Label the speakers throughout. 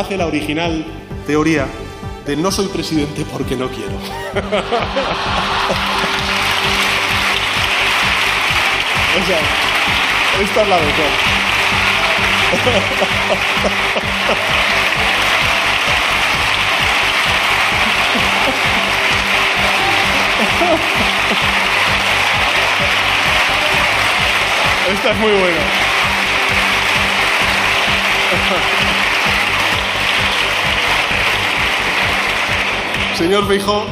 Speaker 1: nace la original teoría de no soy presidente porque no quiero. o sea, esta es la mejor. Esta es muy buena. señor Feijó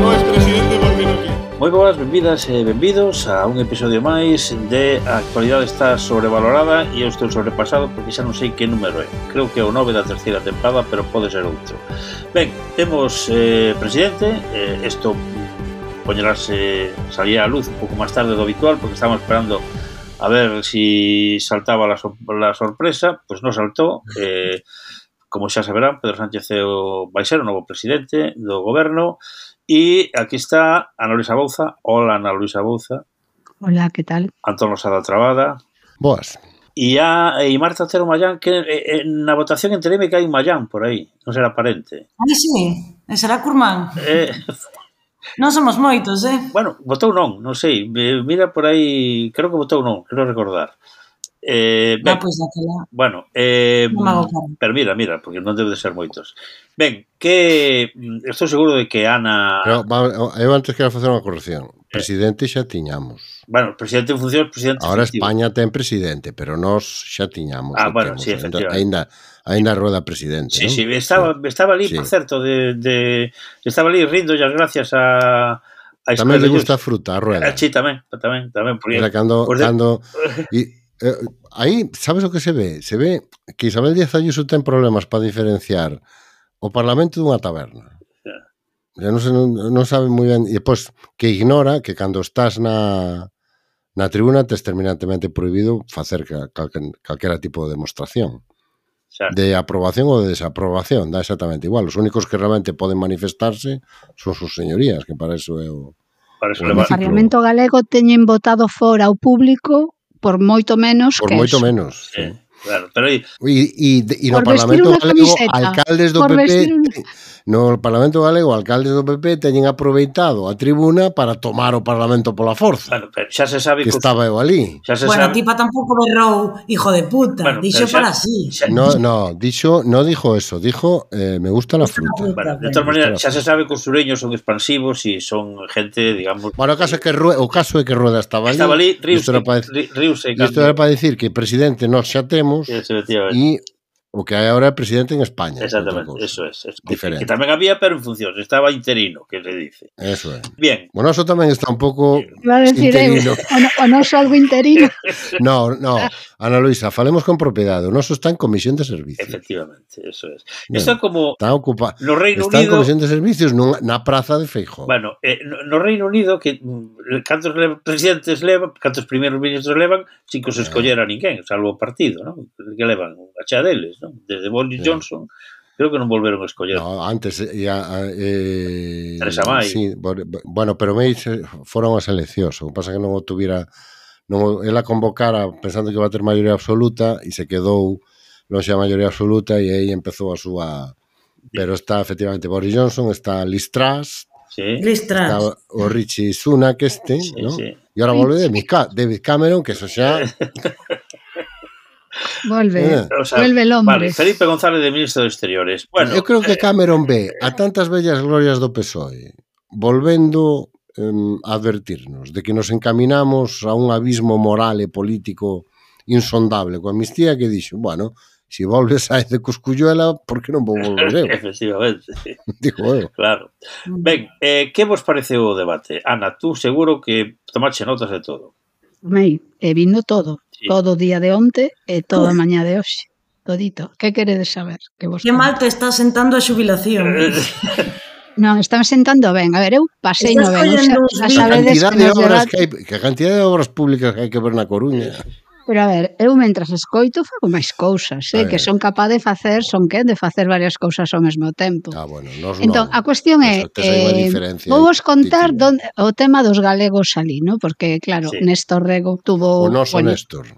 Speaker 1: no es presidente porque no quiere.
Speaker 2: Moi boas, benvidas e benvidos a un episodio máis de A actualidade está sobrevalorada e eu estou sobrepasado porque xa non sei que número é. Creo que é o 9 da terceira temporada, pero pode ser outro. Ben, temos eh, presidente, eh, isto poñerase, salía a luz un pouco máis tarde do habitual porque estamos esperando a ver si saltaba la, so la sorpresa, pues non saltou. Eh, Como xa saberán, Pedro Sánchez é o, vai ser o novo presidente do goberno e aquí está Ana Luisa Bouza. Hola, Ana Luisa Bouza.
Speaker 3: Hola, que tal?
Speaker 2: Antón Losada Trabada.
Speaker 4: Boas.
Speaker 2: E a e Marta Otero Mayán, que na votación en que hai un Mayán por aí, non será parente.
Speaker 5: Ai, sí, e será Curmán.
Speaker 2: Eh,
Speaker 5: non somos moitos, eh?
Speaker 2: Bueno, votou non, non sei, mira por aí, creo que votou non, quero recordar. Eh, ben,
Speaker 5: ah, pois daquela...
Speaker 2: Bueno, eh, pero mira, mira, porque non debe de ser moitos. Ben, que mm, estou seguro de que Ana...
Speaker 4: Pero, eu antes quero facer unha corrección. Eh. Presidente xa tiñamos.
Speaker 2: Bueno, presidente en función, presidente
Speaker 4: Ahora efectivo. España ten presidente, pero nós xa tiñamos.
Speaker 2: Ah, bueno,
Speaker 4: temos.
Speaker 2: sí, efectivamente.
Speaker 4: Ainda, ainda rueda presidente,
Speaker 2: Sí,
Speaker 4: ¿no?
Speaker 2: sí, estaba, estaba ali,
Speaker 4: sí.
Speaker 2: por certo, de, de, estaba ali rindo as gracias a, a
Speaker 4: Tamén le gusta a fruta, a rueda.
Speaker 2: Ah, sí, tamén, tamén, tamén. Porque,
Speaker 4: Mira, cando,
Speaker 2: por
Speaker 4: cando, de... y, eh, aí, sabes o que se ve? Se ve que Isabel Díaz Ayuso ten problemas para diferenciar o Parlamento dunha taberna. Ya non, se, non, non sabe moi ben e pois que ignora que cando estás na na tribuna tes terminantemente prohibido facer cal, calquera tipo de demostración
Speaker 2: Exacto.
Speaker 4: de aprobación ou de desaprobación dá exactamente igual, os únicos que realmente poden manifestarse son sus señorías que para eso é o,
Speaker 2: para eso
Speaker 4: o,
Speaker 3: o Parlamento Galego teñen votado fora o público por moito menos
Speaker 4: por
Speaker 3: que
Speaker 4: moito
Speaker 3: eso.
Speaker 4: menos.
Speaker 2: Sí. Claro, pero aí...
Speaker 4: E, e, e no Parlamento Galego,
Speaker 3: camiseta,
Speaker 4: alcaldes do PP...
Speaker 3: Un...
Speaker 4: No Parlamento Galego, alcaldes do PP teñen aproveitado a tribuna para tomar o Parlamento pola forza.
Speaker 2: Bueno, pero xa se sabe
Speaker 4: que,
Speaker 2: que
Speaker 4: estaba eu ali.
Speaker 2: Xa se
Speaker 5: bueno,
Speaker 2: sabe...
Speaker 5: tipa tampouco berrou, hijo de puta.
Speaker 2: Bueno,
Speaker 5: dixo
Speaker 2: xa,
Speaker 5: para sí.
Speaker 2: Xa...
Speaker 4: No, no, dixo, no dijo eso, dijo eh, me gusta la fruta.
Speaker 2: Bueno, de todas maneras, xa se sabe que os sureños son expansivos e son gente, digamos...
Speaker 4: Bueno, o caso é que, Rue, o caso é que Rueda estaba ali.
Speaker 2: Estaba ali, riuse isto Rius,
Speaker 4: Rius, Rius, Rius, Rius, Rius, Rius, Rius, Rius, Rius, 接
Speaker 2: 着，第
Speaker 4: 二 O que hai agora é presidente en España.
Speaker 2: Exactamente, eso es. es
Speaker 4: diferente.
Speaker 2: Que, que tamén había, pero en función. Estaba interino, que se dice.
Speaker 4: Eso é.
Speaker 2: Bien.
Speaker 4: O noso tamén está un pouco
Speaker 3: Iba a decir, eh,
Speaker 4: interino.
Speaker 3: Eu, o, noso algo interino.
Speaker 4: no, no. Ana Luisa, falemos con propiedade. O noso está en comisión de servicios.
Speaker 2: Efectivamente, eso es.
Speaker 4: Bueno,
Speaker 2: está como...
Speaker 4: Está ocupa...
Speaker 2: No Reino
Speaker 4: está
Speaker 2: Unido...
Speaker 4: En comisión de servicios nun, na praza de Feijó.
Speaker 2: Bueno, eh, no Reino Unido, que mm, cantos presidentes levan, cantos primeiros ministros levan, sin que se
Speaker 4: eh.
Speaker 2: escollera ninguén, salvo o partido, ¿no? que levan a xa deles xeración. Desde Boris
Speaker 4: sí.
Speaker 2: Johnson creo que non volveron a escoller.
Speaker 4: No, antes eh, ya, eh, eh,
Speaker 2: Teresa May.
Speaker 4: Sí, bueno, pero May foron as eleccións, o que pasa que non o tuviera non ela convocara pensando que iba a ter maioría absoluta e se quedou lonxe a maioría absoluta e aí empezou a súa pero está efectivamente Boris Johnson, está Liz Truss,
Speaker 2: Sí.
Speaker 4: Está o Richie Sunak este,
Speaker 2: sí,
Speaker 4: ¿no?
Speaker 2: Sí.
Speaker 4: E agora volve David, Ca David Cameron, que eso xa
Speaker 3: Volve,
Speaker 4: eh.
Speaker 2: o sea,
Speaker 3: volve hombre.
Speaker 2: Vale, Felipe González de Ministro de Exteriores. Bueno,
Speaker 4: Eu creo que
Speaker 2: eh,
Speaker 4: Cameron ve eh, a tantas bellas glorias do PSOE volvendo eh, a advertirnos de que nos encaminamos a un abismo moral e político insondable coa amnistía que dixo, bueno, se si volves a de Cusculluela, por que non vou volver eu?
Speaker 2: Efectivamente.
Speaker 4: Digo eu.
Speaker 2: Claro. Mm. Ben, eh, que vos pareceu o debate? Ana, tú seguro que tomache notas de todo.
Speaker 3: Mei, e vindo todo,
Speaker 2: sí.
Speaker 3: todo o día de onte e toda a mañá de hoxe. Todito. Que queredes saber? Que vos
Speaker 5: Que mal te está sentando a xubilación.
Speaker 3: Non, están sentando ben. A ver, eu pasei no ben. Xa, sabedes que,
Speaker 4: que, que a cantidad de obras públicas que hai que ver na Coruña.
Speaker 3: Pero a ver, eu mentras escoito fago máis cousas, eh, que son capaz de facer, son que de facer varias cousas ao mesmo tempo.
Speaker 4: Ah, bueno, nos
Speaker 3: entón,
Speaker 4: non.
Speaker 3: a cuestión é eh, vou vos contar donde, o tema dos galegos ali, ¿no? Porque claro,
Speaker 2: sí.
Speaker 3: Néstor Rego tuvo o
Speaker 4: noso
Speaker 3: bueno,
Speaker 4: Néstor.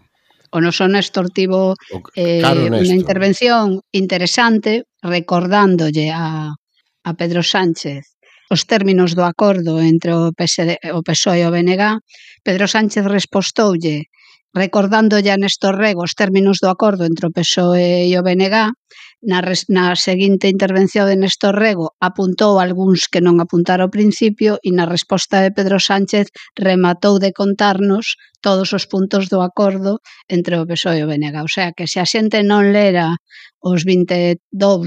Speaker 3: O noso Néstor tivo eh, unha intervención interesante recordándolle a, a Pedro Sánchez os términos do acordo entre o, PSD, o PSOE e o BNG, Pedro Sánchez respostoulle recordándolle a Néstor Rego os términos do acordo entre o PSOE e o BNG, na, res, na seguinte intervención de Néstor Rego apuntou algúns que non apuntara ao principio e na resposta de Pedro Sánchez rematou de contarnos todos os puntos do acordo entre o PSOE e o BNG. O sea, que se a xente non lera os 22,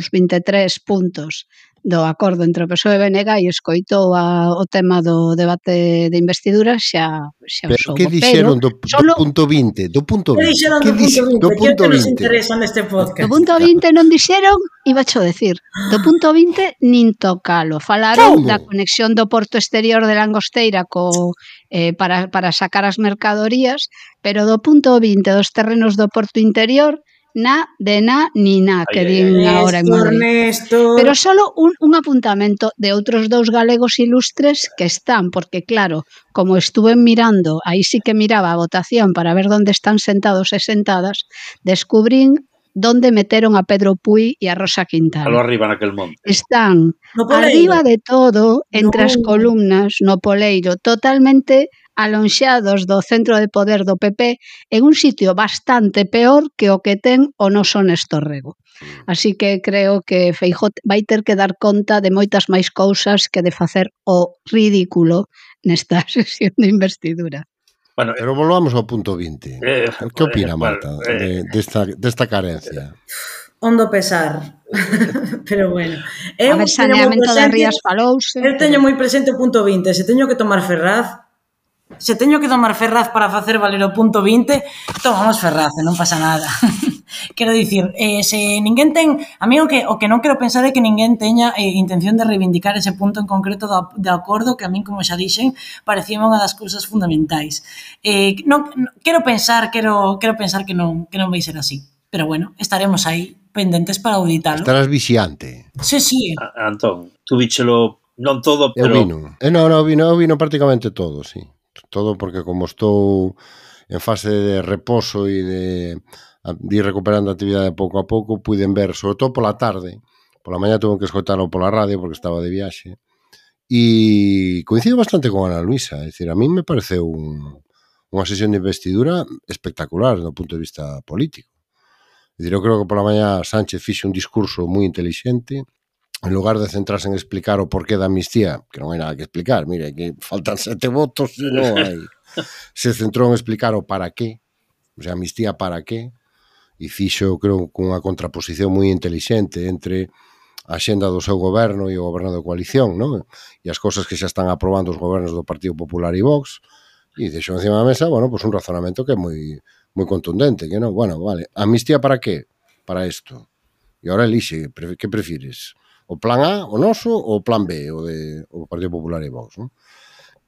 Speaker 3: 23 puntos do acordo entre o PSOE e BNG e escoitou a, o tema do debate de investidura xa xa
Speaker 4: Pero que dixeron do,
Speaker 3: solo...
Speaker 4: do punto 20? Do punto 20. Que
Speaker 5: dixeron do,
Speaker 4: dix... do punto 20?
Speaker 5: Que nos interesa neste podcast?
Speaker 3: Do punto 20 non dixeron, iba xo decir. Do punto 20 nin tocalo. Falaron
Speaker 4: Como?
Speaker 3: da conexión do porto exterior de Langosteira co eh, para, para sacar as mercadorías, pero do punto 20 dos terrenos do porto interior na de na ni na que din agora en Madrid.
Speaker 5: Ernesto.
Speaker 3: Pero solo un, un apuntamento de outros dous galegos ilustres que están, porque claro, como estuve mirando, aí sí que miraba a votación para ver onde están sentados e sentadas, descubrín donde meteron a Pedro Puy e a Rosa Quintana.
Speaker 2: Alo arriba naquel monte.
Speaker 3: Están
Speaker 5: no
Speaker 3: arriba de todo, entre
Speaker 5: no.
Speaker 3: as columnas, no poleiro, totalmente alonxados do centro de poder do PP en un sitio bastante peor que o que ten o noso Néstor Rego. Así que creo que Feijó vai ter que dar conta de moitas máis cousas que de facer o ridículo nesta sesión de investidura.
Speaker 2: Bueno,
Speaker 4: Pero volvamos ao punto 20.
Speaker 2: Eh,
Speaker 4: que opina,
Speaker 2: eh,
Speaker 4: Marta,
Speaker 2: eh, desta,
Speaker 4: de desta de carencia?
Speaker 5: Hondo pesar. Pero bueno. Eu a ver,
Speaker 3: saneamento
Speaker 5: presente, de
Speaker 3: Rías falouse.
Speaker 5: Eu teño moi presente o punto 20. Se teño que tomar Ferraz, se teño que tomar Ferraz para facer valer o punto 20, tomamos Ferraz, non pasa nada. quero dicir, eh, se ninguén ten, a mí o que, o que non quero pensar é que ninguén teña eh, intención de reivindicar ese punto en concreto do, de acordo que a min, como xa dixen, parecía unha das cousas fundamentais. Eh, non, non, quero pensar, quero, quero pensar que non, que non vai ser así. Pero bueno, estaremos aí pendentes para auditalo.
Speaker 4: Estarás vixiante.
Speaker 5: Sí, sí.
Speaker 2: A, Antón, tú víchelo non todo, pero...
Speaker 4: Eu vino. Eh, non, non, vino, vino prácticamente todo, sí. Todo porque como estou en fase de reposo e de, de ir recuperando a actividade pouco a pouco, puiden ver, sobre todo pola tarde, pola mañá tuve que escoitalo pola radio porque estaba de viaxe, e coincido bastante con Ana Luisa, é dicir, a mí me pareceu un, unha sesión de investidura espectacular do punto de vista político. É dicir, eu creo que pola mañá Sánchez fixe un discurso moi inteligente, en lugar de centrarse en explicar o porqué da amnistía, que non hai nada que explicar, mire, que faltan sete votos e non hai. Se centrou en explicar o para qué, o sea, amnistía para qué, e fixo, creo, cunha contraposición moi intelixente entre a xenda do seu goberno e o goberno de coalición, non? E as cousas que xa están aprobando os gobernos do Partido Popular e Vox, e deixou encima da mesa, bueno, pois pues un razonamento que é moi moi contundente, que non, bueno, vale, amnistía para qué? Para isto. E agora elixe, que prefires? o plan A, o noso, ou o plan B, o de o Partido Popular e Vox, non?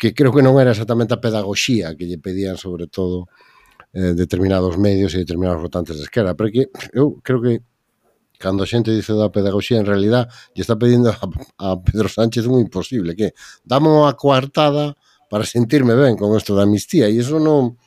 Speaker 4: que creo que non era exactamente a pedagoxía que lle pedían sobre todo eh, determinados medios e determinados votantes de esquerda, pero que eu creo que cando a xente dice da pedagoxía en realidad lle está pedindo a, a Pedro Sánchez un imposible, que dame unha coartada para sentirme ben con isto da amnistía e iso non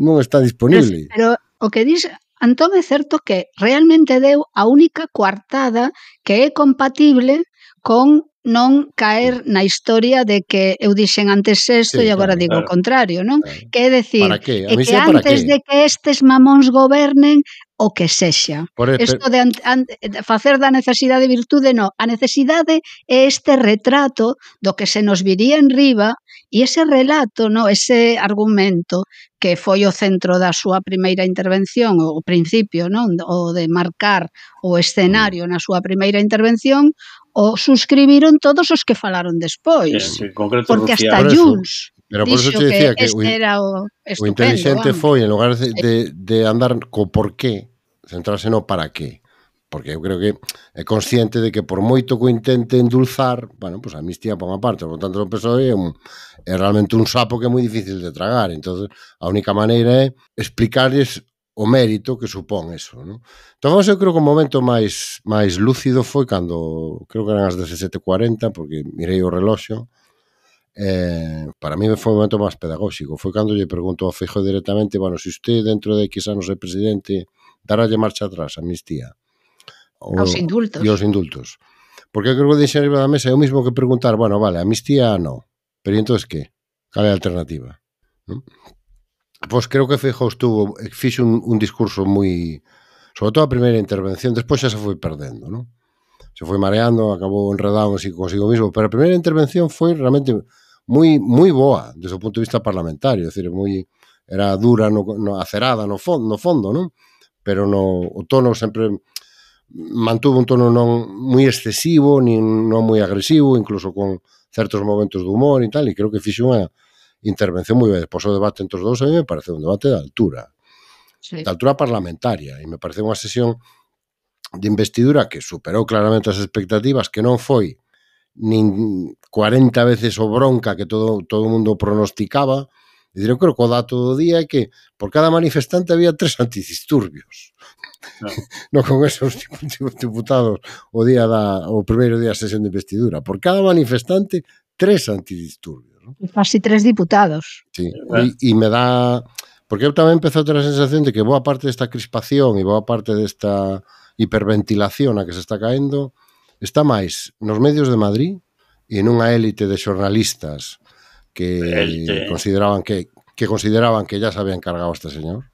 Speaker 4: non está disponible.
Speaker 3: Pero, pero o que dis Antón é certo que realmente deu a única coartada que é compatible con non caer na historia de que eu dixen antes isto
Speaker 4: sí,
Speaker 3: e agora
Speaker 4: claro,
Speaker 3: digo
Speaker 2: claro, o
Speaker 3: contrario, non?
Speaker 4: Claro.
Speaker 3: Que é decir, é que antes de que estes mamóns gobernen, o que sexa. Isto de an, an, facer da necesidade virtude, no. A necesidade é este retrato do que se nos viría en riba E ese relato, no, ese argumento que foi o centro da súa primeira intervención, o principio, non, o de marcar o escenario mm. na súa primeira intervención, o suscribiron todos os que falaron despois.
Speaker 2: En concreto,
Speaker 3: porque hasta Junts
Speaker 4: Pero por eso te decía que, que este
Speaker 3: era o,
Speaker 4: o inteligente
Speaker 3: vamos.
Speaker 4: foi, en lugar de, de, de andar co por qué, centrarse no para qué porque eu creo que é consciente de que por moito que intente endulzar, bueno, pues a amnistía por unha parte, por tanto o PSOE é, un, é realmente un sapo que é moi difícil de tragar, entonces a única maneira é explicarles o mérito que supón eso, ¿no? Entón, eu creo que o momento máis máis lúcido foi cando, creo que eran as 17.40, porque mirei o reloxo, eh, para mí foi o momento máis pedagóxico, foi cando lle pregunto ao Feijo directamente, bueno, se si usted dentro de X anos é presidente, darálle marcha atrás, amnistía
Speaker 3: o, aos indultos.
Speaker 4: E aos indultos. Porque creo que deixar arriba da mesa é o mismo que preguntar, bueno, vale, amnistía non, pero entón que? Cal é a alternativa? ¿No? Pois creo que Feijóo estuvo, fixo un, un discurso moi sobre todo a primeira intervención, despois xa se foi perdendo, non? Se foi mareando, acabou enredado así consigo mismo, pero a primeira intervención foi realmente moi moi boa desde o punto de vista parlamentario, é dicir, moi era dura, no, no acerada no fondo, no fondo, non? Pero no o tono sempre mantuvo un tono non moi excesivo, nin non moi agresivo, incluso con certos momentos de humor e tal, e creo que fixo unha intervención moi ben. Pois o debate entre os dous a mí me parece un debate de altura, sí. de altura parlamentaria, e me parece unha sesión de investidura que superou claramente as expectativas, que non foi nin 40 veces o bronca que todo todo o mundo pronosticaba. E eu creo que o dato do día é que por cada manifestante había tres antidisturbios. no. no Congreso dos Diputados o día da, o primeiro día da sesión de investidura. Por cada manifestante, tres antidisturbios. ¿no?
Speaker 3: Casi tres diputados.
Speaker 4: Sí, eh. e me dá... Porque eu tamén empezou a ter a sensación de que boa parte desta crispación e boa parte desta hiperventilación a que se está caendo está máis nos medios de Madrid e nunha élite de xornalistas que élite. consideraban que que consideraban que ya se había encargado este señor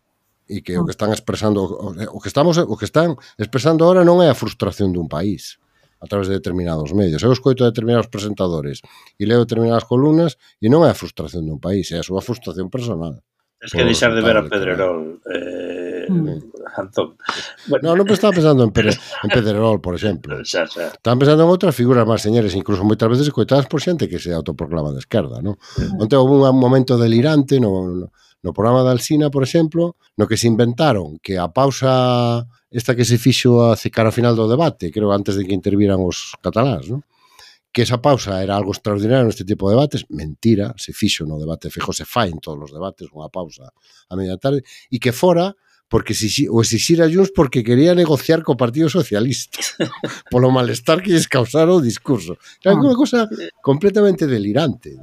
Speaker 4: e que o ah. que están expresando o que estamos o que están expresando ahora non é a frustración dun país a través de determinados medios. Eu escoito a determinados presentadores e leo determinadas columnas e non é a frustración dun país, é a súa frustración personal.
Speaker 2: Es que deixar de ver a Pedrerol, eh, mm. Antón.
Speaker 4: Bueno. No, non estaba pensando en, Pere, en Pedrerol, por exemplo. Xa, xa. Estaba pensando en outras figuras máis señores, incluso moitas veces coitadas por xente que se autoproclama de esquerda, non? Mm. Onte houve un momento delirante no, no, No programa de Alsina, por exemplo, no que se inventaron que a pausa esta que se fixo a cara ao final do debate, creo antes de que interviran os catalás, ¿no? que esa pausa era algo extraordinario neste tipo de debates, mentira, se fixo no debate fijo, se fai en todos os debates unha pausa a media tarde, e que fora porque si, o exixira Junts porque quería negociar co Partido Socialista polo malestar que lles causara o discurso. Era ah. unha cosa completamente delirante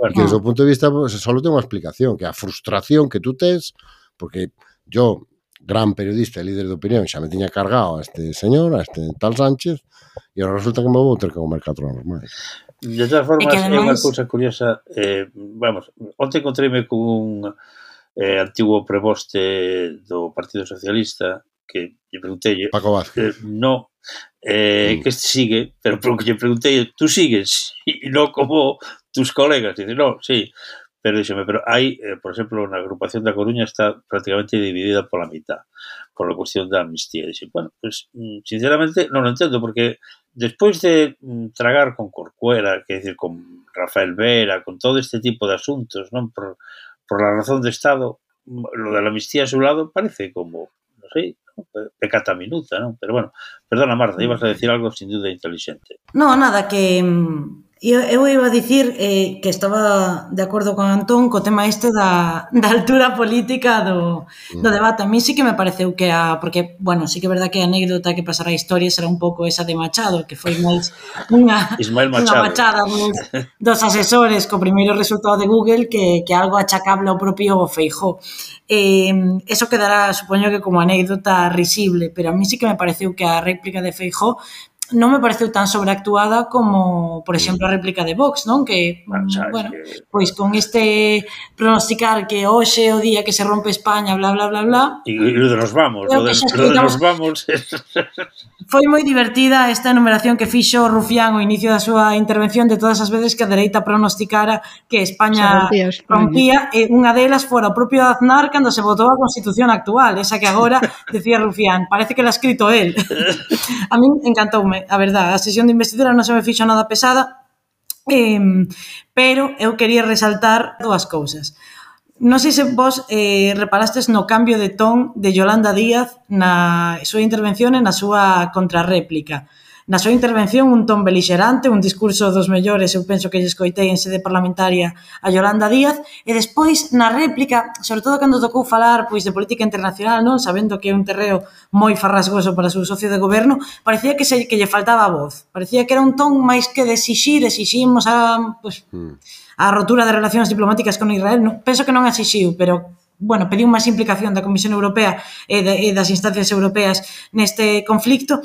Speaker 4: bueno. Que desde o punto de vista, pues, solo ten unha explicación, que a frustración que tú tes, porque yo, gran periodista e líder de opinión, xa me tiña cargado a este señor, a este tal Sánchez, e ahora resulta que me vou ter que comer catro anos máis.
Speaker 2: De todas formas, é unha cousa curiosa. Eh, vamos, onte encontreime cun eh, antigo preboste do Partido Socialista que lle preguntei...
Speaker 4: Paco Vázquez.
Speaker 2: Eh, no, eh, mm. que sigue, pero pelo que lle preguntei, tú sigues? E non como tus colegas. dice, no, sí, pero díxeme, pero hai, eh, por exemplo, na agrupación da Coruña está prácticamente dividida pola mitad, por a cuestión da amnistía. Dixe, bueno, pues, mm, sinceramente non o entendo, porque despois de mm, tragar con Corcuera, que decir, con Rafael Vera, con todo este tipo de asuntos, non por, por la razón de Estado, mm, lo da la amnistía a su lado parece como, non sei, pecata minuta, non? Pero bueno, perdona Marta, ibas a decir algo sin duda inteligente.
Speaker 5: No, nada, que Eu, eu iba a dicir eh, que estaba de acordo con Antón co tema este da, da altura política do, do mm. debate. A mí sí que me pareceu que a... Porque, bueno, sí que é verdad que a anécdota que pasará a historia será un pouco esa de Machado, que foi máis unha,
Speaker 2: Ismael Machado.
Speaker 5: unha machada dos, dos asesores co primeiro resultado de Google que, que algo achacable ao propio Feijó. Eh, eso quedará, supoño que como anécdota risible, pero a mí sí que me pareceu que a réplica de Feijó non me pareceu tan sobreactuada como, por exemplo, a réplica de Vox, non? Que, ah, bueno, que... pois con este pronosticar que hoxe o día que se rompe España, bla, bla, bla, bla...
Speaker 2: E lo de nos vamos, lo de, de nos vamos...
Speaker 5: Foi moi divertida esta enumeración que fixo Rufián ao inicio da súa intervención de todas as veces que a dereita pronosticara que España rompía, rompía e unha delas fora o propio Aznar cando se votou a Constitución actual, esa que agora decía Rufián, parece que la escrito él. a min encantoume a verdade, a sesión de investidura non se me fixo nada pesada, eh, pero eu quería resaltar dúas cousas. Non sei se vos eh, reparastes no cambio de ton de Yolanda Díaz na súa intervención e na súa contrarréplica na súa intervención un ton belixerante, un discurso dos mellores, eu penso que lle escoitei en sede parlamentaria a Yolanda Díaz, e despois na réplica, sobre todo cando tocou falar pois de política internacional, non sabendo que é un terreo moi farrasgoso para o seu socio de goberno, parecía que se que lle faltaba voz, parecía que era un ton máis que de exixir, exiximos a pois, hmm. a rotura de relacións diplomáticas con Israel, non, penso que non exixiu, pero bueno, pediu máis implicación da Comisión Europea e, de, e das instancias europeas neste conflicto,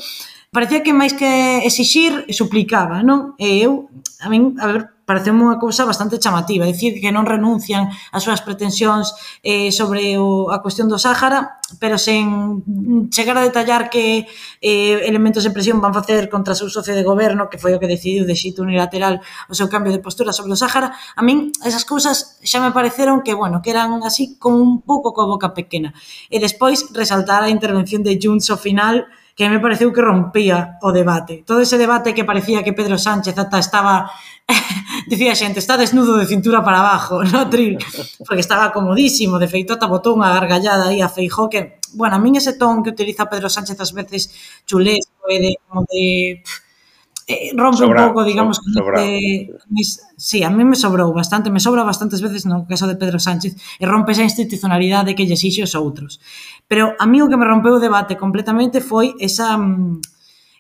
Speaker 5: parecía que máis que exixir, suplicaba, non? E eu, a min, a ver, parece unha cousa bastante chamativa, dicir que non renuncian ás súas pretensións eh, sobre o, a cuestión do Sáhara, pero sen chegar a detallar que eh, elementos de presión van facer contra o seu socio de goberno, que foi o que decidiu de xito unilateral o seu cambio de postura sobre o Sáhara, a min esas cousas xa me pareceron que, bueno, que eran así como un pouco coa boca pequena. E despois resaltar a intervención de Junts ao final, que me pareceu que rompía o debate. Todo ese debate que parecía que Pedro Sánchez ata estaba dicía a xente, está desnudo de cintura para abajo, no tril, porque estaba comodísimo, de feito ata botou unha gargallada aí a Feijó que, bueno, a min ese ton que utiliza Pedro Sánchez ás veces chulesco e de, como de pff, eh, rompe sobra, un pouco, digamos, so, sobra. Que, mis, sí, a mí me sobrou bastante, me sobra bastantes veces no caso de Pedro Sánchez, e rompe esa institucionalidade que lle exixe os outros. Pero a mí o que me rompeu o debate completamente foi esa mm,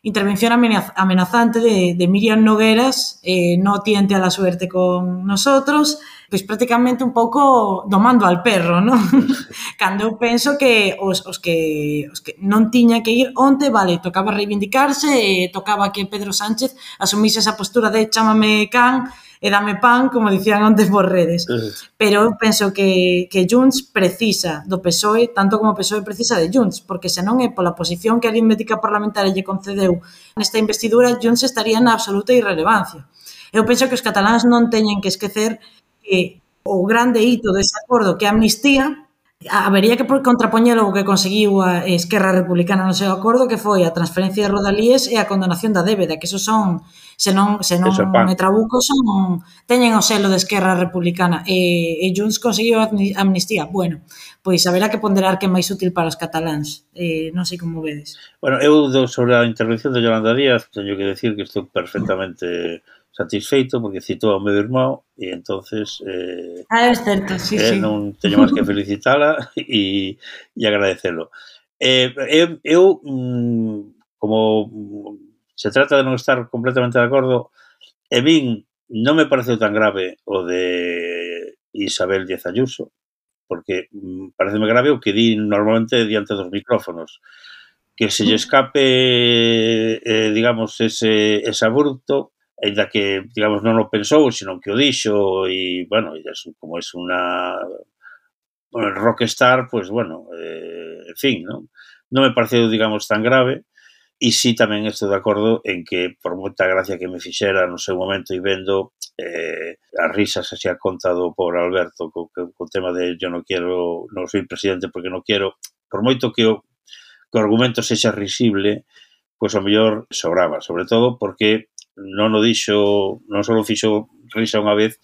Speaker 5: intervención amenazante de, de Miriam Nogueras eh, no tiente a la suerte con nosotros, pois prácticamente un pouco domando al perro, non? Cando eu penso que os, os, que, os que non tiñan que ir onte, vale, tocaba reivindicarse, e tocaba que Pedro Sánchez asumise esa postura de chámame can, e dame pan, como dicían antes por redes. Pero eu penso que, que Junts precisa do PSOE, tanto como o PSOE precisa de Junts, porque senón é pola posición que a aritmética parlamentaria lle concedeu nesta investidura, Junts estaría na absoluta irrelevancia. Eu penso que os cataláns non teñen que esquecer que o grande hito dese acordo que a amnistía Habería que contrapoñelo o que conseguiu a Esquerra Republicana no seu acordo que foi a transferencia de Rodalíes e a condonación da débeda, que eso son, se non, se non me trabuco, son, teñen o selo de Esquerra Republicana e, e Junts conseguiu a amnistía. Bueno, pois haberá que ponderar que é máis útil para os cataláns. Eh, non sei como vedes.
Speaker 2: Bueno, eu do, sobre a intervención de Yolanda Díaz teño que decir que estou perfectamente satisfeito porque citou ao meu irmão e entonces eh,
Speaker 5: ah, é certo, sí,
Speaker 2: eh,
Speaker 5: sí.
Speaker 2: non teño máis que felicitala e, e agradecelo. Eh, eh eu, eu como mm, se trata de non estar completamente de acordo, e vin non me pareceu tan grave o de Isabel Díaz Ayuso, porque mm, pareceme grave o que di normalmente diante dos micrófonos que se lle escape eh, digamos ese, ese abrupto ainda que, digamos, non o pensou, sino que o dixo, e, bueno, e es, como es unha bueno, rockstar, pues, bueno, eh, en fin, non? Non me pareceu, digamos, tan grave, e sí tamén estou de acordo en que, por moita gracia que me fixera no seu momento e vendo eh, as risas así a conta do pobre Alberto co, co, co tema de yo non quero, non soy presidente porque non quero, por moito que o, que o argumento sexa risible, pois pues, o mellor sobraba, sobre todo porque non o dixo, non só fixo risa unha vez,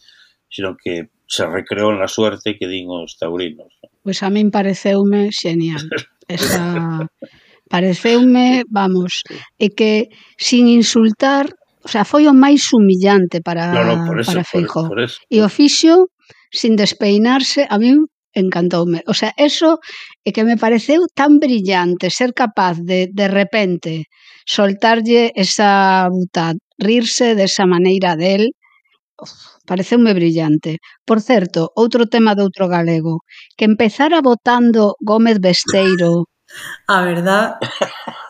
Speaker 2: sino que se recreou na suerte que din os taurinos.
Speaker 3: Pois a min pareceume xenial. Esa... pareceume, vamos, e que sin insultar, o sea, foi o máis humillante para,
Speaker 2: no, no, por eso,
Speaker 3: para Feijó.
Speaker 2: Por, por eso.
Speaker 3: E o fixo sin despeinarse, a min encantoume. O sea, eso é que me pareceu tan brillante ser capaz de de repente soltarlle esa butad rirse desa maneira del pareceume brillante. Por certo, outro tema de outro galego, que empezara votando Gómez Besteiro.
Speaker 5: A verdad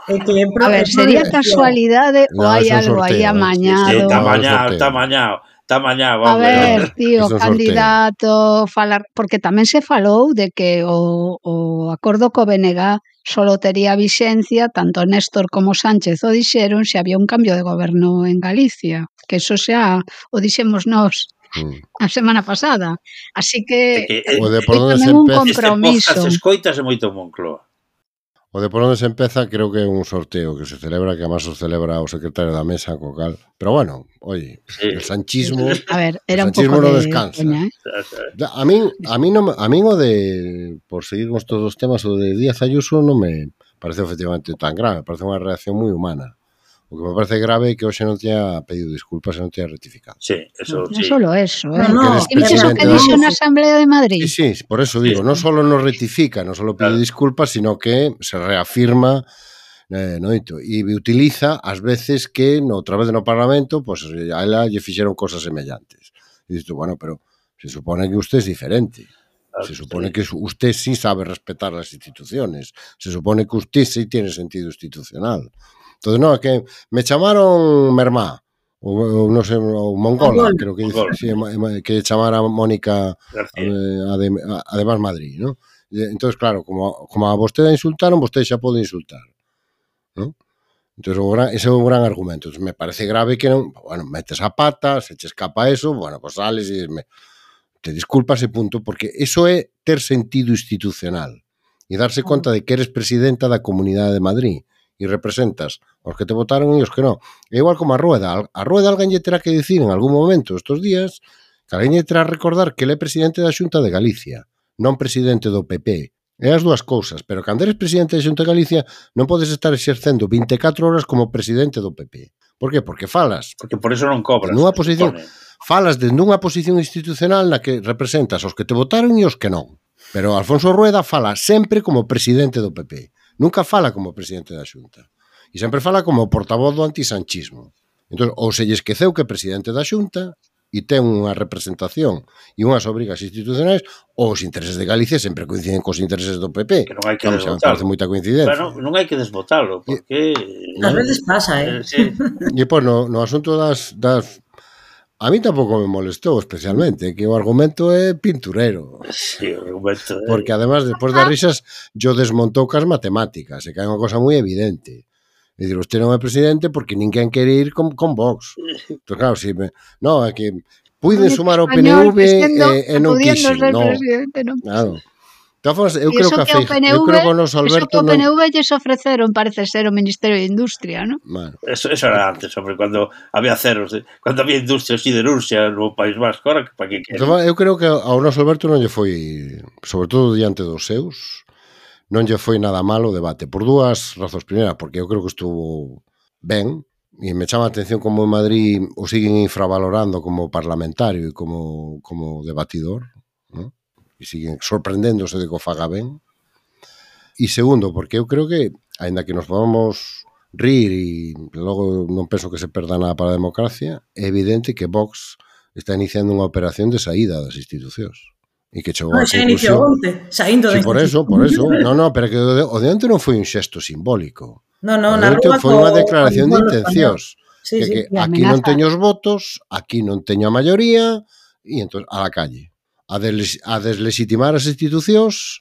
Speaker 5: é que é
Speaker 3: A ver, sería casualidade ou hai algo aí amañado.
Speaker 2: Está amañado, está amañado mañá, vamos.
Speaker 3: A ver, tío, Eso candidato, falar, porque tamén se falou de que o, o acordo co BNG solo tería vixencia, tanto Néstor como Sánchez o dixeron se había un cambio de goberno en Galicia, que eso xa o dixemos nós a semana pasada. Así que,
Speaker 2: que,
Speaker 4: que, é,
Speaker 3: é,
Speaker 4: que, que,
Speaker 3: que, que,
Speaker 4: que,
Speaker 3: compromiso.
Speaker 2: Este podcast que, moito Moncloa.
Speaker 4: O de por onde se empeza creo que é un sorteo que se celebra, que además o celebra o secretario da mesa, co cal. Pero bueno, oye,
Speaker 2: sí.
Speaker 4: el sanchismo,
Speaker 3: a ver, era
Speaker 4: sanchismo un
Speaker 3: pouco
Speaker 4: no
Speaker 3: de
Speaker 4: descansa.
Speaker 3: Coña, ¿eh?
Speaker 4: A min, a min, no, a min o de, por seguir con estos dos temas, o de Díaz Ayuso non me parece efectivamente tan grave, parece unha reacción moi humana. O que me parece grave é que hoxe non teña pedido disculpas e non teña rectificado.
Speaker 2: Sí, eso
Speaker 3: no,
Speaker 2: sí.
Speaker 3: Non solo eso, eh.
Speaker 5: No, no,
Speaker 3: que no, o que dixo na Asamblea de Madrid.
Speaker 4: Sí, sí, por eso digo, non solo non rectifica, non solo pide
Speaker 2: claro.
Speaker 4: disculpas, sino que se reafirma eh, noito e utiliza as veces que no outra do no Parlamento, pois pues, a ela lle fixeron cosas semellantes. E dito, bueno, pero se supone que usted es diferente.
Speaker 2: Claro,
Speaker 4: se supone que usted sí sabe respetar las instituciones. Se supone que usted sí tiene sentido institucional. Entonces, no, que me chamaron Mermá, o, o no sé, o Mongola,
Speaker 5: Mongol.
Speaker 4: creo que
Speaker 2: Mongol.
Speaker 4: sí, que chamara Mónica eh, adem, además Madrid, ¿no? Entonces, claro, como, como a vostede insultaron, vostede xa pode insultar. ¿no? Entonces, o gran, ese é un gran argumento. Entonces, me parece grave que non, bueno, metes a pata, se che escapa eso, bueno, pues sales e me, te disculpas e punto, porque eso é ter sentido institucional e darse ah. conta de que eres presidenta da Comunidade de Madrid e representas os que te votaron e os que non. É igual como a Rueda. A Rueda alguén lle terá que dicir en algún momento estos días que alguén lle terá recordar que ele é presidente da Xunta de Galicia, non presidente do PP. É as dúas cousas, pero cando eres presidente da Xunta de Galicia non podes estar exercendo 24 horas como presidente do PP. Por que? Porque falas.
Speaker 2: Porque por eso non cobras.
Speaker 4: Nunha posición, falas dende unha posición institucional na que representas os que te votaron e os que non. Pero Alfonso Rueda fala sempre como presidente do PP. Nunca fala como presidente da Xunta. E sempre fala como portavoz do antisanchismo. Entón, ou se lle esqueceu que é presidente da Xunta e ten unha representación e unhas obrigas institucionais ou os intereses de Galicia sempre coinciden cos intereses do PP.
Speaker 2: Que non hai que
Speaker 4: claro,
Speaker 2: desbotalo.
Speaker 4: Parece moita coincidencia.
Speaker 2: Bueno, non hai que desbotalo, porque...
Speaker 5: E, non? Veces pasa, eh?
Speaker 2: eh
Speaker 4: e, pois, no, no asunto das, das A mí tampouco me molestou especialmente, que o argumento é pinturero.
Speaker 2: Sí, o argumento é...
Speaker 4: Porque además, despois das risas, yo desmontou cas matemáticas, e que é unha cosa moi evidente. E dicir, usted non é presidente porque ninguén quere ir con, con Vox. Entón, claro, si me... No, é que puiden sumar o PNV e, e non quixen. No, claro. Formas, eu creo que,
Speaker 3: que o
Speaker 4: PNV, eu creo que o noso Alberto
Speaker 3: eso que o PNV non... lles ofreceron, parece ser, o Ministerio de Industria, non?
Speaker 4: Bueno.
Speaker 2: Eso, eso era antes, hombre, cuando había ceros, cuando había industria siderurgia no País Vasco, ahora para que
Speaker 4: quere? Eu creo que ao noso Alberto non lle foi, sobre todo diante dos seus, non lle foi nada malo o debate, por dúas razóns. Primeira, porque eu creo que estuvo ben, e me chama a atención como en Madrid o siguen infravalorando como parlamentario e como, como debatidor, non? e siguen sorprendéndose de que o faga ben. E segundo, porque eu creo que, aínda que nos podamos rir e logo non penso que se perda nada para a democracia, é evidente que Vox está iniciando unha operación de saída das institucións. E que chegou
Speaker 5: no,
Speaker 4: a
Speaker 5: xa iniciou onte, saindo
Speaker 4: sí, por eso, por eso. No, no, pero que o de onte non foi un xesto simbólico.
Speaker 5: No, no, na rúa
Speaker 4: foi unha declaración de intencións.
Speaker 5: Sí,
Speaker 4: que,
Speaker 5: sí,
Speaker 4: que aquí non teño os votos, aquí non teño a maioría, e entón a la calle a, des, a deslegitimar as institucións,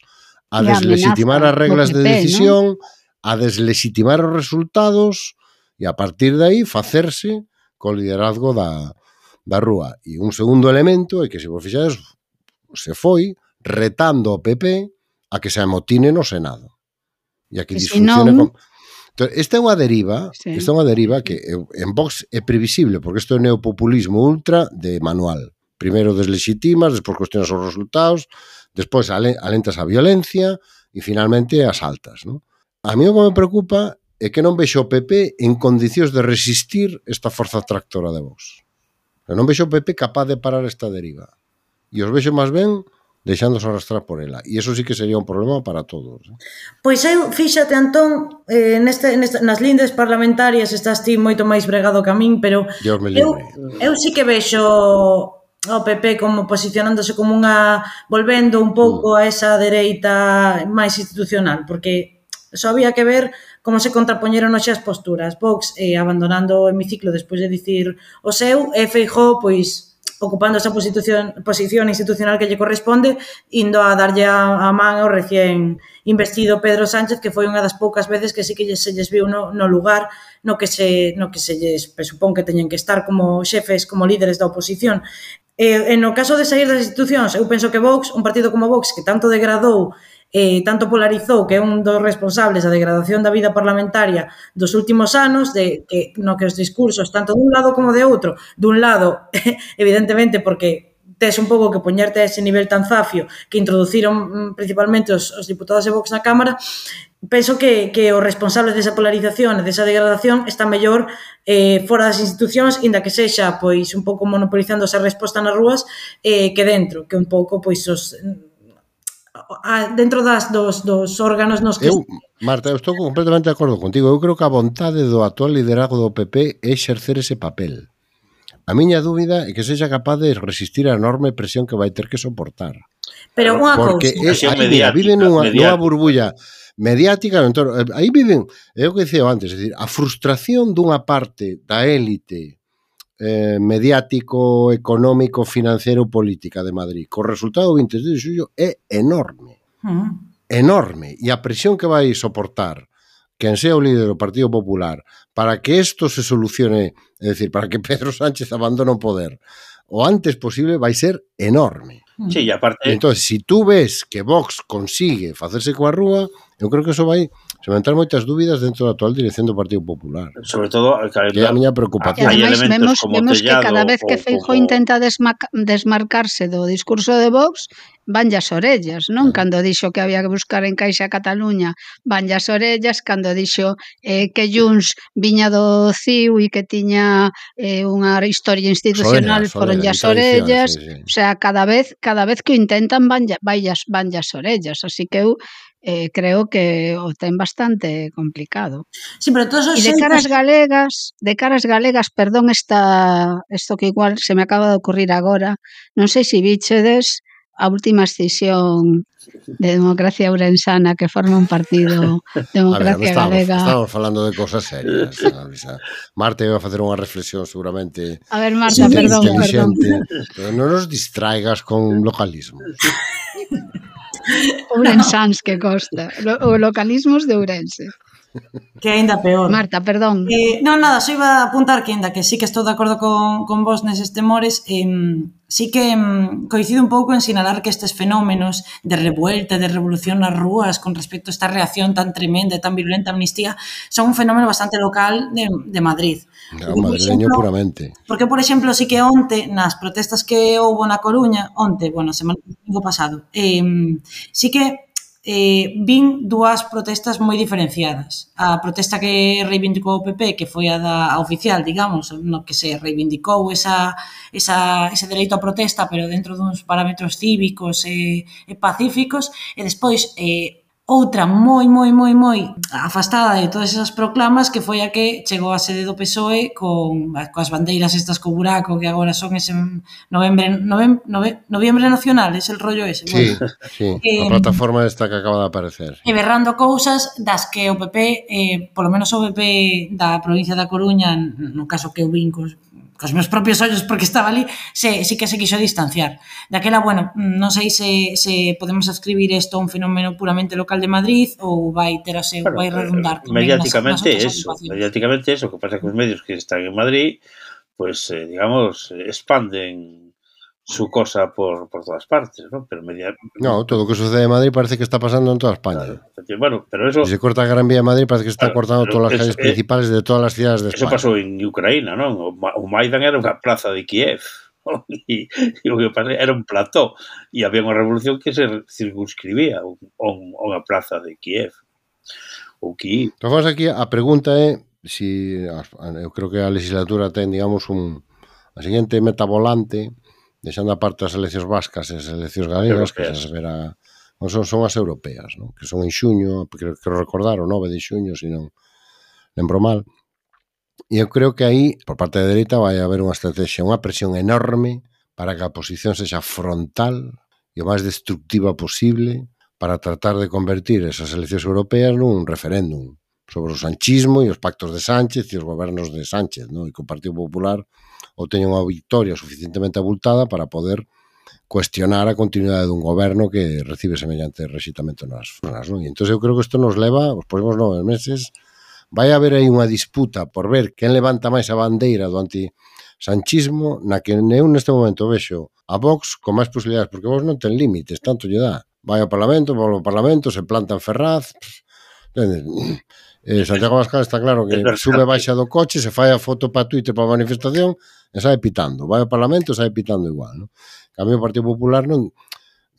Speaker 4: a
Speaker 3: e
Speaker 4: deslegitimar as reglas de
Speaker 3: decisión, ¿no?
Speaker 4: a deslegitimar os resultados e a partir de aí facerse co liderazgo da, da rúa. E un segundo elemento é que, se vos fixades, se foi retando o PP a que se amotine no Senado. E a que,
Speaker 3: que
Speaker 4: disfuncione...
Speaker 3: Non...
Speaker 4: Con... Entón, esta é unha deriva,
Speaker 3: sí.
Speaker 4: esta é unha deriva que eh, en Vox é previsible, porque isto é neopopulismo ultra de manual primeiro deslegitimas, despois cuestionas os resultados, despois alentas a violencia e finalmente as altas. Non? A mí o que me preocupa é que non vexo o PP en condicións de resistir esta forza tractora de Vox. Non vexo o PP capaz de parar esta deriva. E os vexo máis ben deixándose arrastrar por ela. E eso sí que sería un problema para todos. ¿eh?
Speaker 5: Pois eu, fíxate, Antón, eh, neste, neste, nas lindes parlamentarias estás ti moito máis bregado que a min, pero eu, eu sí que vexo o PP como posicionándose como unha volvendo un pouco mm. a esa dereita máis institucional, porque só había que ver como se contrapoñeron hoxe as posturas. Vox eh, abandonando o hemiciclo despois de dicir o seu, e Feijó, pois, ocupando esa posición, posición institucional que lle corresponde, indo a darlle a, a man ao recién investido Pedro Sánchez, que foi unha das poucas veces que sí que se lles viu no, no lugar no que se, no que se lles presupón que teñen que estar como xefes, como líderes da oposición. E, en o caso de sair das institucións, eu penso que Vox, un partido como Vox, que tanto degradou eh, tanto polarizou que é un dos responsables da degradación da vida parlamentaria dos últimos anos, de, que, no que os discursos tanto dun lado como de outro, dun lado, evidentemente, porque tes un pouco que poñerte a ese nivel tan zafio que introduciron mm, principalmente os, os diputados de Vox na Cámara, penso que, que os responsables desa polarización e desa degradación están mellor eh, fora das institucións, inda que sexa pois un pouco monopolizando esa resposta nas rúas eh, que dentro, que un pouco pois os a, dentro das dos, dos órganos nos que...
Speaker 4: Eu, Marta, eu estou completamente de acordo contigo. Eu creo que a vontade do actual liderazgo do PP é exercer ese papel A miña dúbida é que sexa capaz de resistir a enorme presión que vai ter que soportar.
Speaker 5: Pero unha
Speaker 4: Porque
Speaker 5: cousa,
Speaker 4: é, mira, viven nunha, nunha burbulla mediática, entón, aí viven, é o que dicía antes, é dicir, a frustración dunha parte da élite eh, mediático, económico, financiero, política de Madrid. Co resultado 23 de xullo é enorme.
Speaker 5: Uh -huh.
Speaker 4: Enorme. E a presión que vai soportar quen sea o líder do Partido Popular, para que isto se solucione, é dicir, para que Pedro Sánchez abandone o poder o antes posible vai ser enorme.
Speaker 2: Sí, e aparte...
Speaker 4: Entón, se si tú ves que Vox consigue facerse coa rúa, eu creo que eso vai levantar moitas dúbidas dentro da actual dirección do Partido Popular.
Speaker 2: Sobre todo, eh,
Speaker 4: que é a miña preocupación.
Speaker 3: Ademais, vemos, vemos
Speaker 2: tellado, que
Speaker 3: cada vez que Feijó
Speaker 2: como...
Speaker 3: intenta desmarcarse do discurso de Vox, vanlle as orellas, non? Cando dixo que había que buscar en Caixa Cataluña, vanlle as orellas, cando dixo eh, que Junts viña do CIU e que tiña eh, unha historia institucional
Speaker 4: foronlle
Speaker 3: as orellas,
Speaker 4: sí, sí.
Speaker 3: o sea, cada vez cada vez que o intentan vanlle as, vanlle as orellas, así que eu eh, creo que o ten bastante complicado.
Speaker 5: Sí, pero todos os
Speaker 3: e de caras galegas, de caras galegas, perdón, esta, esto que igual se me acaba de ocurrir agora, non sei se bichedes a última escisión de Democracia Ourensana que forma un partido Democracia
Speaker 4: a ver, estamos,
Speaker 3: Galega.
Speaker 4: Estamos falando de cosas serias. ¿sabes? Marta iba a facer unha reflexión seguramente
Speaker 3: A ver, Marta, perdón, perdón.
Speaker 4: Pero non nos distraigas con localismo.
Speaker 3: Ourensáns que costa. O localismos de Ourense.
Speaker 5: Que aínda peor.
Speaker 3: Marta, perdón.
Speaker 5: Eh, non, nada, só iba a apuntar que ainda que sí que estou de acordo con, con vos neses temores, eh, sí que coincido un pouco en sinalar que estes fenómenos de revuelta, de revolución nas rúas con respecto a esta reacción tan tremenda e tan virulenta amnistía, son un fenómeno bastante local de, de Madrid.
Speaker 4: No,
Speaker 5: porque,
Speaker 4: madrileño
Speaker 5: por exemplo,
Speaker 4: puramente.
Speaker 5: Porque, por exemplo, sí que onte, nas protestas que houbo na Coruña, onte, bueno, semana domingo pasado, eh, sí que eh, vin dúas protestas moi diferenciadas. A protesta que reivindicou o PP, que foi a da a oficial, digamos, no que se reivindicou esa, esa, ese dereito a protesta, pero dentro duns parámetros cívicos e, e pacíficos, e despois eh, outra moi, moi, moi, moi afastada de todas esas proclamas que foi a que chegou a sede do PSOE con, coas bandeiras estas co buraco que agora son ese novembro, novembro, novembro, noviembre nacional, es el rollo ese.
Speaker 4: Sí,
Speaker 5: bueno.
Speaker 4: sí,
Speaker 5: eh,
Speaker 4: a plataforma esta que acaba de aparecer.
Speaker 5: E berrando cousas das que o PP, eh, polo menos o PP da provincia da Coruña, no caso que eu vin cos meus propios ollos porque estaba ali, se, se que se quixo distanciar. Daquela, bueno, non sei se, se podemos ascribir isto a un fenómeno puramente local de Madrid ou vai ter a seu,
Speaker 2: bueno,
Speaker 5: vai eh, redundar tamén
Speaker 2: mediáticamente
Speaker 5: nas, nas
Speaker 2: eso, mediáticamente eso, que pasa que os medios que están en Madrid, pues eh, digamos eh, expanden su cosa por, por todas partes, ¿no? Pero media...
Speaker 4: No, todo lo que sucede en Madrid parece que está pasando en toda España. Claro.
Speaker 2: Bueno, pero eso...
Speaker 4: Si se corta Gran Vía de Madrid parece que se está
Speaker 2: claro,
Speaker 4: cortando todas las
Speaker 2: es,
Speaker 4: calles
Speaker 2: eh,
Speaker 4: principales de todas las ciudades de
Speaker 2: eso
Speaker 4: España.
Speaker 2: Eso pasó en Ucrania, ¿no? Maidan era una plaza de Kiev. ¿no? Y, y, lo que pasa era un plató y había unha revolución que se circunscribía a unha plaza de Kiev ou Kiev.
Speaker 4: Entón, vamos aquí a pregunta é si eu creo que a legislatura ten, digamos, un a seguinte meta volante deixando aparte as eleccións vascas e as eleccións galegas,
Speaker 2: europeas.
Speaker 4: que se verá non son, son as europeas, non? que son en xuño, creo que recordar o 9 de xuño, se non lembro mal. E eu creo que aí, por parte da dereita, vai haber unha estrategia, unha presión enorme para que a posición sexa frontal e o máis destructiva posible para tratar de convertir esas eleccións europeas nun referéndum sobre o sanchismo e os pactos de Sánchez e os gobernos de Sánchez, non? e que o Partido Popular ou teña unha victoria suficientemente abultada para poder cuestionar a continuidade dun goberno que recibe semellante rexitamento nas zonas. Non? E entón eu creo que isto nos leva, os próximos nove meses, vai haber aí unha disputa por ver quen levanta máis a bandeira do antisanchismo na que eu neste momento vexo a Vox con máis posibilidades, porque Vox non ten límites, tanto lle dá. Vai ao Parlamento, vai ao Parlamento, se planta en Ferraz, pff, Eh, Santiago Abascal está claro que sube baixa do coche, se fai a foto para Twitter para a manifestación e sai pitando. Vai ao Parlamento e sai pitando igual. No? Cambio o Partido Popular non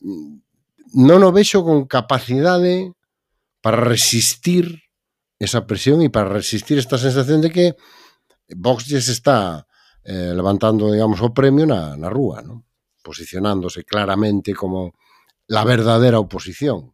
Speaker 4: mm, non o vexo con capacidade para resistir esa presión e para resistir esta sensación de que Vox se está eh, levantando, digamos, o premio na, na rúa, ¿no? posicionándose claramente como la verdadera oposición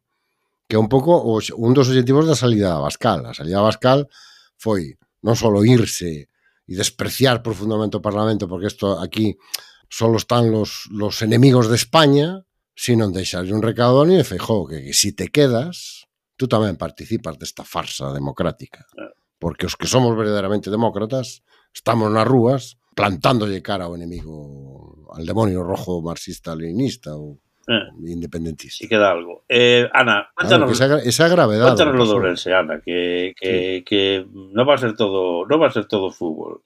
Speaker 4: que é un pouco os, un dos objetivos da salida da Bascal. A salida da Bascal foi non só irse e despreciar profundamente o Parlamento, porque isto aquí solo están los, los enemigos de España, sino deixarlle un recado a Núñez Feijó, que, que si te quedas, tú tamén participas desta farsa democrática. Eh. Porque os que somos verdadeiramente demócratas estamos nas rúas plantándolle cara ao enemigo, al demonio rojo marxista-leninista ou
Speaker 2: Eh,
Speaker 4: independentista.
Speaker 2: si queda algo. Eh, Ana, cuéntanos,
Speaker 4: esa, esa gravedade.
Speaker 2: cuéntanos lo. Ourense, Ana, que, que, que no va a ser todo, no va a ser todo fútbol.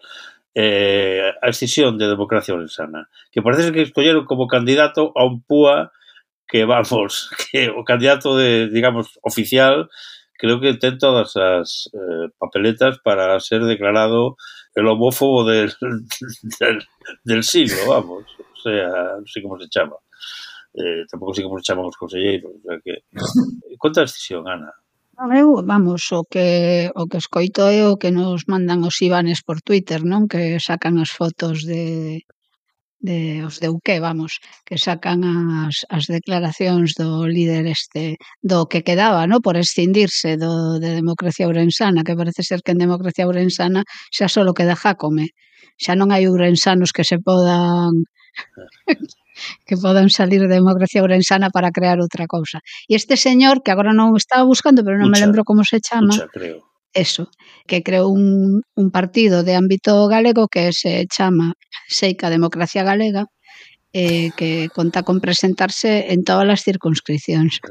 Speaker 2: Eh, excisión de democracia orensana, que parece que escolleron como candidato a un PUA que vamos, que o candidato de, digamos, oficial, creo que ten todas as eh, papeletas para ser declarado el homófobo del, del, del siglo, vamos. O sea, non sei como se chama. eh, tampouco sei como chaman os conselleiros. O sea que, conta a decisión, Ana?
Speaker 3: Non, eu, vamos, o que, o que escoito é o que nos mandan os Ivanes por Twitter, non? Que sacan as fotos de, de os de Uqué, vamos, que sacan as, as declaracións do líder este, do que quedaba, no por escindirse do, de democracia ourensana, que parece ser que en democracia ourensana xa só queda Jácome. Xa non hai ourensanos que se podan que podan salir de democracia ourensana para crear outra cousa. E este señor, que agora non estaba buscando, pero non
Speaker 2: Ucha, me
Speaker 3: lembro como se chama,
Speaker 2: Ucha, creo.
Speaker 3: Eso, que creou un, un partido de ámbito galego que se chama Seica Democracia Galega, eh, que conta con presentarse en todas as circunscripcións.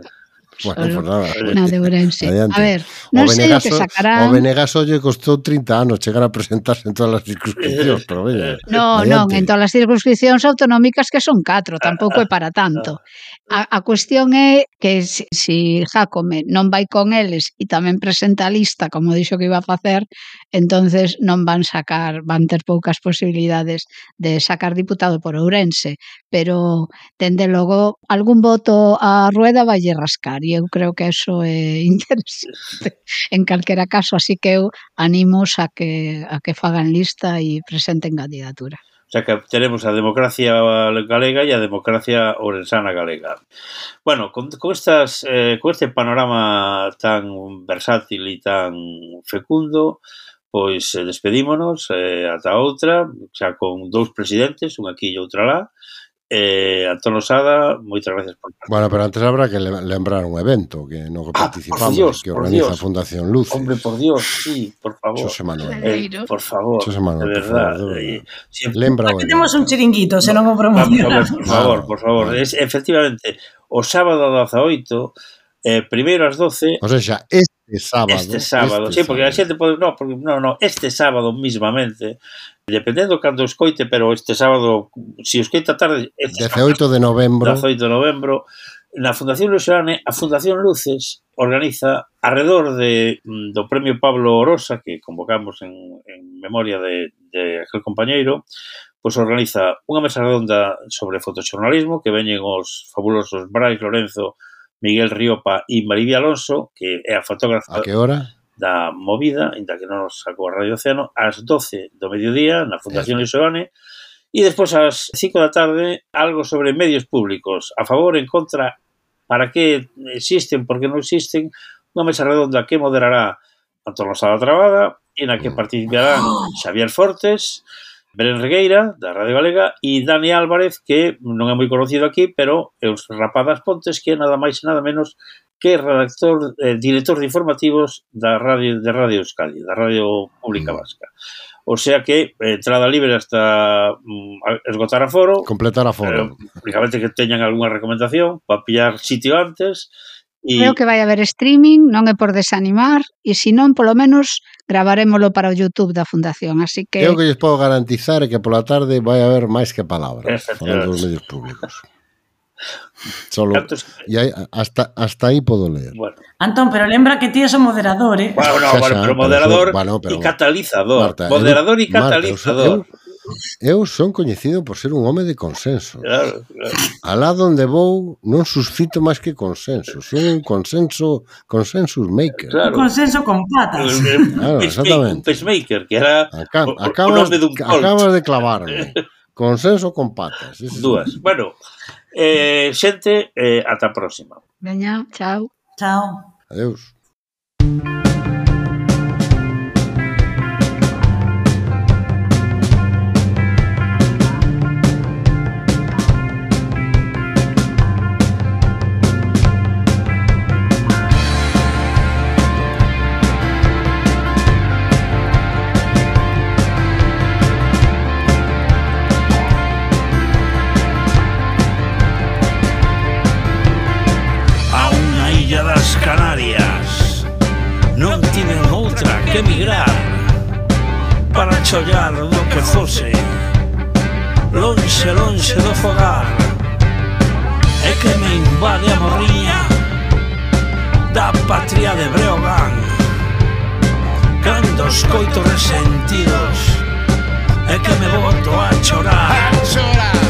Speaker 4: Bueno, pues nada.
Speaker 3: Na de Ourense.
Speaker 4: Adiante.
Speaker 3: A ver, non sei o que sacarán.
Speaker 4: O Venegas lle costou 30 anos chegar a presentarse en todas as circunscripcións, pero veña.
Speaker 3: No, non, en todas as circunscripcións autonómicas que son 4, tampouco é para tanto. A, a cuestión é que se si, si Jacome non vai con eles e tamén presenta a lista, como dixo que iba a facer, entonces non van sacar, van ter poucas posibilidades de sacar diputado por Ourense, pero dende logo algún voto a rueda vai rascar e eu creo que eso é interesante en calquera caso, así que eu animos a que, a que fagan lista e presenten candidatura.
Speaker 2: O sea que teremos a democracia galega e a democracia orensana galega. Bueno, con, con, estas, eh, con este panorama tan versátil e tan fecundo, pois eh, despedímonos eh, ata outra, xa con dous presidentes, un aquí e outra lá, Eh, Antón Osada, moitas gracias por
Speaker 4: Bueno, pero antes habrá que lembrar un evento que no que
Speaker 2: ah,
Speaker 4: participamos,
Speaker 2: Dios,
Speaker 4: que organiza
Speaker 2: Dios.
Speaker 4: Fundación Luz.
Speaker 2: Hombre, por Dios, sí, por favor.
Speaker 4: José Manuel.
Speaker 2: Eh, por favor.
Speaker 4: José Manuel,
Speaker 2: de verdad.
Speaker 4: Por favor,
Speaker 2: eh,
Speaker 4: lembra
Speaker 5: Aquí temos un chiringuito, se non o promocionamos.
Speaker 2: Vamos a ver, por favor, por favor. Es, efectivamente, o sábado 18 Eh, primeiro ás 12.
Speaker 4: O sea, este sábado.
Speaker 2: Este sábado, este sí, porque a xente pode, no, porque, no, no, este sábado mismamente, dependendo cando escoite, pero este sábado, se si escoita tarde, este
Speaker 4: 18 de novembro.
Speaker 2: 18 de novembro, na Fundación Luxerane, a Fundación Luces organiza alrededor de, mm, do Premio Pablo Orosa, que convocamos en, en memoria de, de aquel compañeiro, pois organiza unha mesa redonda sobre fotoxornalismo que veñen os fabulosos Brais Lorenzo Miguel Riopa e Maribia Alonso, que é a fotógrafa
Speaker 4: a que hora?
Speaker 2: da movida, ainda que non nos sacou a Radio Oceano, ás 12 do mediodía na Fundación Lisoane, e despois ás 5 da tarde algo sobre medios públicos, a favor, en contra, para que existen, por que non existen, unha mesa redonda que moderará Antonio Sala Trabada, e na que mm. participarán Xavier Fortes, Belén Regueira, da Radio Galega, e Dani Álvarez, que non é moi conocido aquí, pero é os Rapadas Pontes, que é nada máis e nada menos que redactor, eh, director de informativos da radio de Radio Euskadi, da Radio Pública mm. Vasca. O sea que eh, entrada libre hasta mm, esgotar a foro.
Speaker 4: Completar
Speaker 2: aforo.
Speaker 4: Eh,
Speaker 2: lógicamente que teñan algunha recomendación para pillar sitio antes E...
Speaker 3: Creo que vai haber streaming, non é por desanimar, e se non, polo menos, gravarémoslo para o YouTube da Fundación, así que...
Speaker 4: Eu que lles podo garantizar é que pola tarde vai haber máis que palabras falando dos medios públicos. Solo,
Speaker 2: Cantos...
Speaker 4: y hay, hasta, hasta aí podo ler.
Speaker 2: Bueno.
Speaker 5: Antón, pero lembra que ti és o moderador, eh?
Speaker 2: Bueno, no, bueno, pero moderador
Speaker 4: bueno, pero,
Speaker 2: e catalizador.
Speaker 4: Marta,
Speaker 2: moderador e catalizador.
Speaker 4: Marta, eu, eu, eu son coñecido por ser un home de consenso.
Speaker 2: Claro, claro.
Speaker 4: Alá onde vou non suscito máis que consenso. Son un consenso, consensus maker.
Speaker 2: Claro.
Speaker 5: Un consenso con patas.
Speaker 4: Claro, exactamente.
Speaker 2: Un pacemaker, que era
Speaker 4: Acá,
Speaker 2: o,
Speaker 4: acabas,
Speaker 2: o de un
Speaker 4: acabas de clavarme. Consenso con patas.
Speaker 2: Dúas. Bueno, eh, xente, eh, ata a próxima.
Speaker 3: Veña, chao.
Speaker 5: Chao.
Speaker 4: Adeus.
Speaker 2: lonxe do fogar. E que me invade a morriña Da patria de Breogán. Cando escoito resentidos E que me boto a chorar.
Speaker 6: A chorar.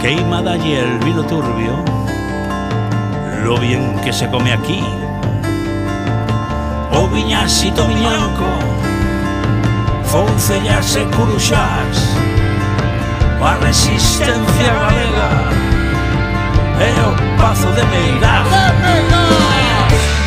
Speaker 2: queimada y el vino turbio Lo bien que se come aquí. O viñasito viñanco Foncellas e curuxás A resistencia galega E o pazo de Meirás De Meirás